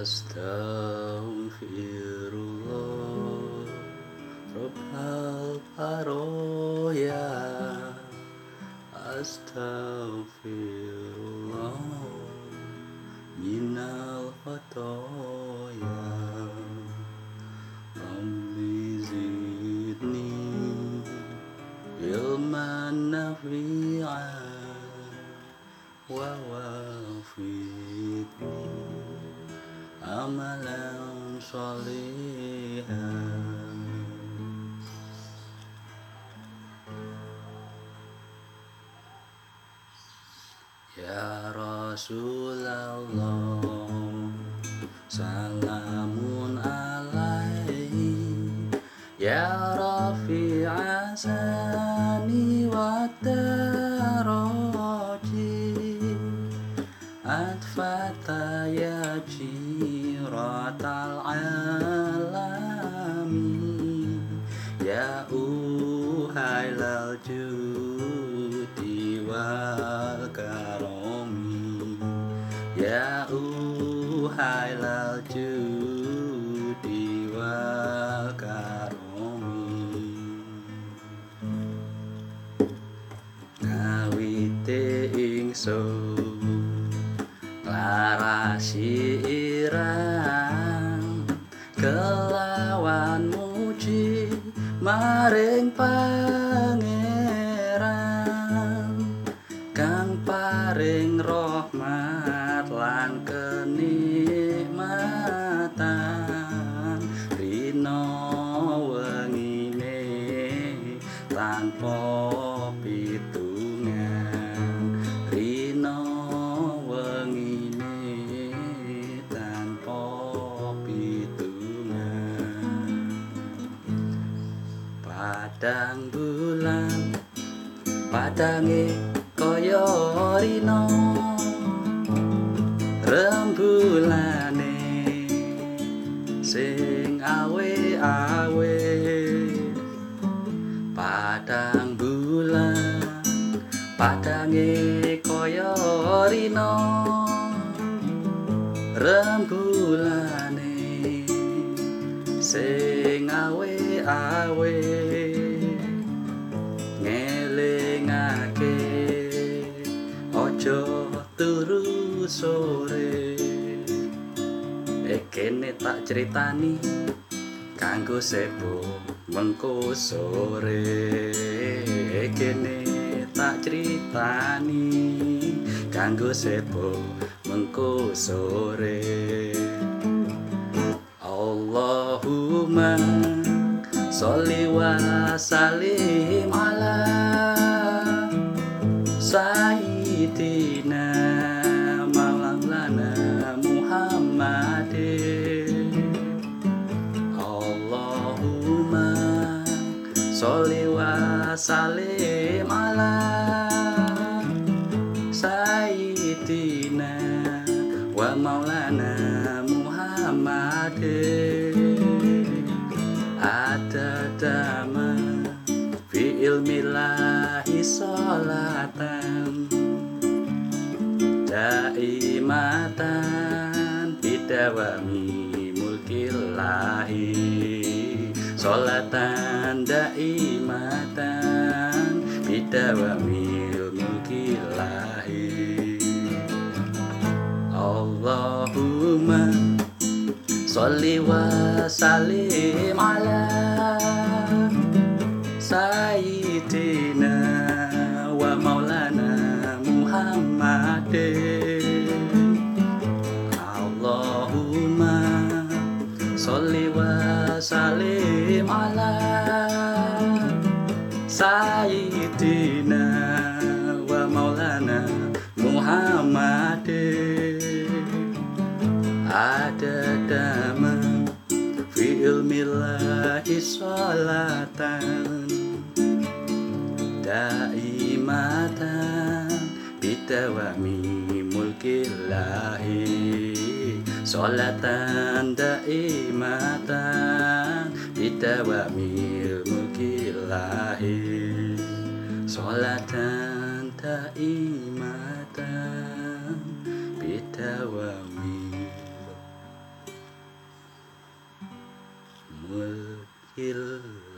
Astaghfirullah Rabbal Baroya Astaghfirullah Minal Khotoya Rabbi zidni Ilman nafi'an Wa wafiqni amalan solihan. Ya Rasulullah Salamun Ya uhailal judi wal karomi. Ya uhailal judi wal karomi. Ngawite ingsun Larasi irang Maring pangeran Padang bulan padange kaya rino rembulane sing awe-awe. Padang bulan padange kaya rino rembulane sing awe-awe ngelingake. Ojo turu sore ekene tak ceritani kanggo sepo mengko sore. Ekene tak ceritani kanggo sepo mengko sore. Allahumma sholli wa salim ala sayyidina maulana Muhammadin. Allahumma sholli wa salim ada dama fi ilmillahi sholatan. Daimatan bidawami mulkillahi sholatan. Daimatan bidawami mulkillahi Allahumma sholli wa salim salim ala sayyidina wa maulana Muhammadin. Ada dama fi ilmillahi sholatan. Daimatan bidawami mulkillahi Sholatan daimatan Bidawamil mukilahi imatan daimatan Bidawamil mukilahi